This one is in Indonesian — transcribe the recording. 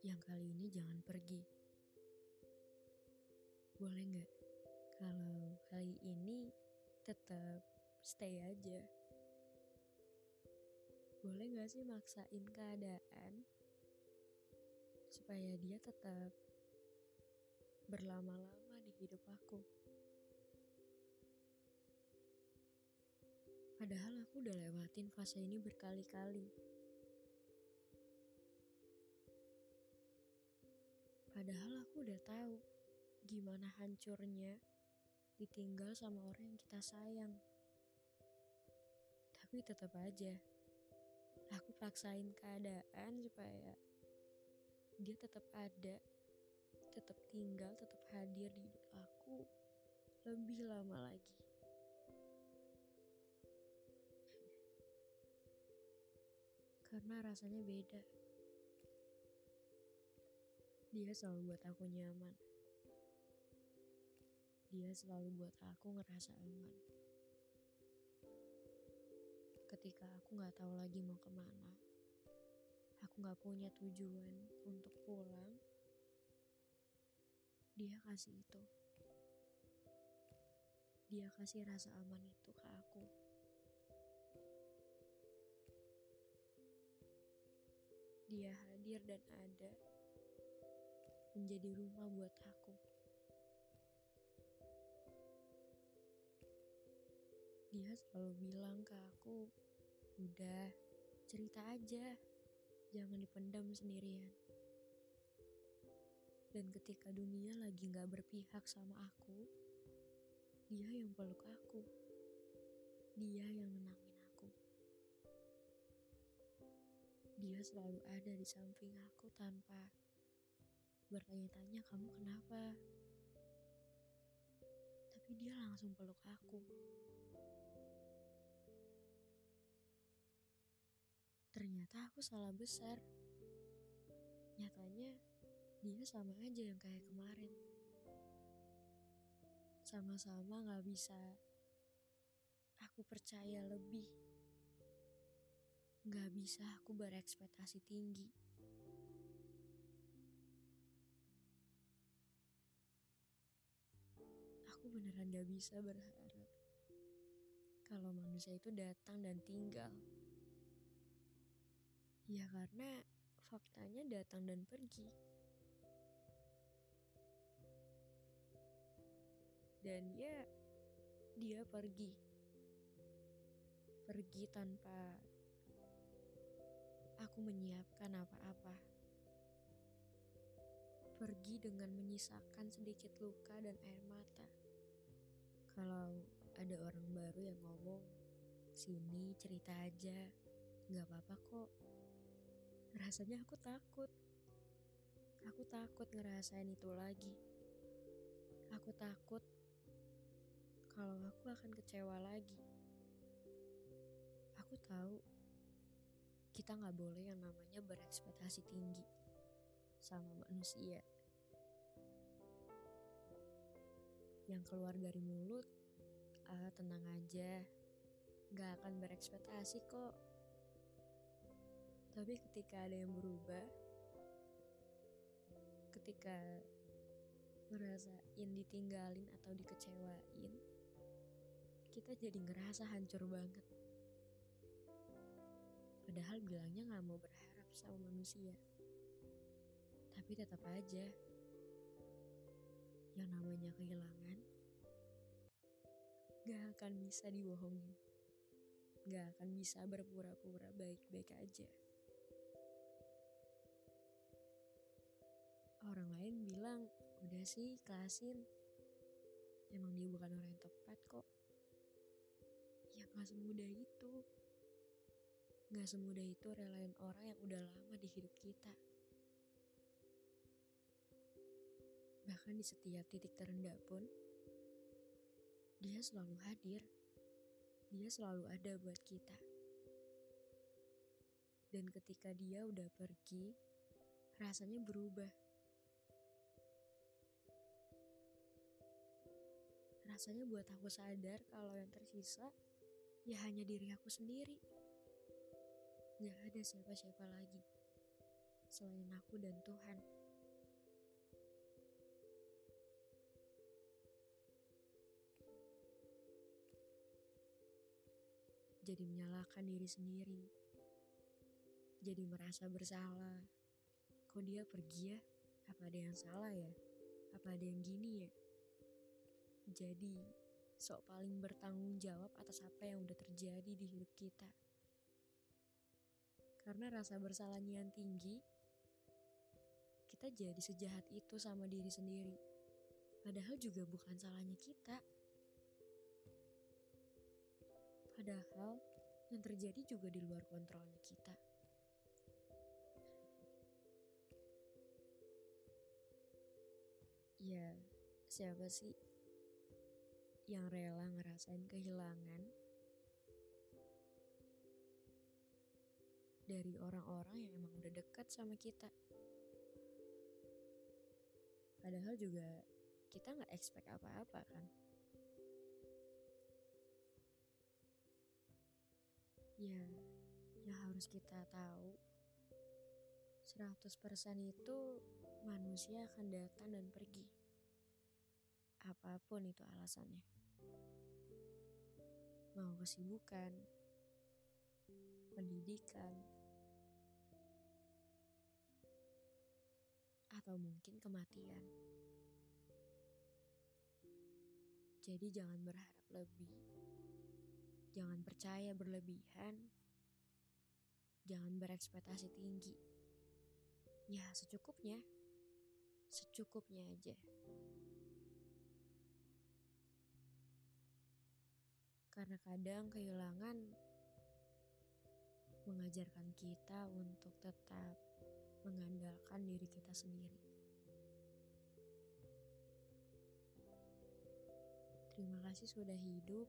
Yang kali ini jangan pergi? Boleh gak kalau kali ini tetap stay aja? Boleh gak sih maksain keadaan supaya dia tetap berlama-lama di hidup aku? Padahal aku udah lewatin fase ini berkali-kali. Padahal aku udah tahu gimana hancurnya ditinggal sama orang yang kita sayang. Tapi tetap aja, aku paksain keadaan supaya dia tetap ada, tetap tinggal, tetap hadir di hidup aku lebih lama lagi. Karena rasanya beda. Dia selalu buat aku nyaman. Dia selalu buat aku ngerasa aman. Ketika aku gak tahu lagi mau ke mana, aku gak punya tujuan untuk pulang, dia kasih itu. Dia kasih rasa aman itu ke aku. Dia hadir dan ada menjadi rumah buat aku. Dia selalu bilang ke aku, udah cerita aja, jangan dipendam sendirian. Dan ketika dunia lagi gak berpihak sama aku, dia yang peluk aku. Dia yang nenangin aku. Dia selalu ada di samping aku tanpa bertanya-tanya kamu kenapa. Tapi dia langsung peluk aku. Ternyata aku salah besar. Nyatanya dia sama aja yang kayak kemarin. Sama-sama gak bisa aku percaya lebih. Gak bisa aku berekspektasi tinggi. Beneran gak bisa berharap kalau manusia itu datang dan tinggal. Ya karena faktanya datang dan pergi. Dan ya, dia pergi. Pergi tanpa aku menyiapkan apa-apa. Pergi dengan menyisakan sedikit luka dan air mata. Kalau ada orang baru yang ngomong, sini cerita aja, nggak apa-apa kok. Rasanya aku takut. Aku takut ngerasain itu lagi. Aku takut kalau aku akan kecewa lagi. Aku tahu kita nggak boleh yang namanya berekspektasi tinggi sama manusia. Yang keluar dari mulut, ah tenang aja, nggak akan berekspektasi kok. Tapi ketika ada yang berubah, ketika ngerasain ditinggalin atau dikecewain, kita jadi ngerasa hancur banget. Padahal bilangnya gak mau berharap sama manusia. Tapi tetap aja, yang namanya kehilangan, gak akan bisa dibohongin. Gak akan bisa berpura-pura baik-baik aja. Orang lain bilang, udah sih kelasin. Emang dia bukan orang yang kok. Ya gak semudah itu. Gak semudah itu relain orang yang udah lama di hidup kita. Bahkan di setiap titik terendah pun, dia selalu hadir. Dia selalu ada buat kita. Dan ketika dia udah pergi, rasanya berubah. Rasanya buat aku sadar kalau yang tersisa ya hanya diri aku sendiri. Gak ada siapa-siapa lagi selain aku dan Tuhan. Jadi menyalahkan diri sendiri. Jadi merasa bersalah. Kok dia pergi ya? Apa ada yang salah ya? Apa ada yang gini ya? Jadi, sok paling bertanggung jawab atas apa yang udah terjadi di hidup kita. Karena rasa bersalahnya yang tinggi, kita jadi sejahat itu sama diri sendiri. Padahal juga bukan salahnya kita. Padahal yang terjadi juga di luar kontrolnya kita. Ya, siapa sih yang rela ngerasain kehilangan dari orang-orang yang emang udah dekat sama kita. Padahal juga kita nggak expect apa-apa kan. Ya, yang harus kita tahu 100% itu manusia akan datang dan pergi. Apa pun itu alasannya. Mau kesibukan, pendidikan, atau mungkin kematian. Jadi jangan berharap lebih. Jangan percaya berlebihan. Jangan berekspektasi tinggi. Ya, secukupnya. Secukupnya aja. Karena kadang kehilangan mengajarkan kita untuk tetap mengandalkan diri kita sendiri. Terima kasih sudah hidup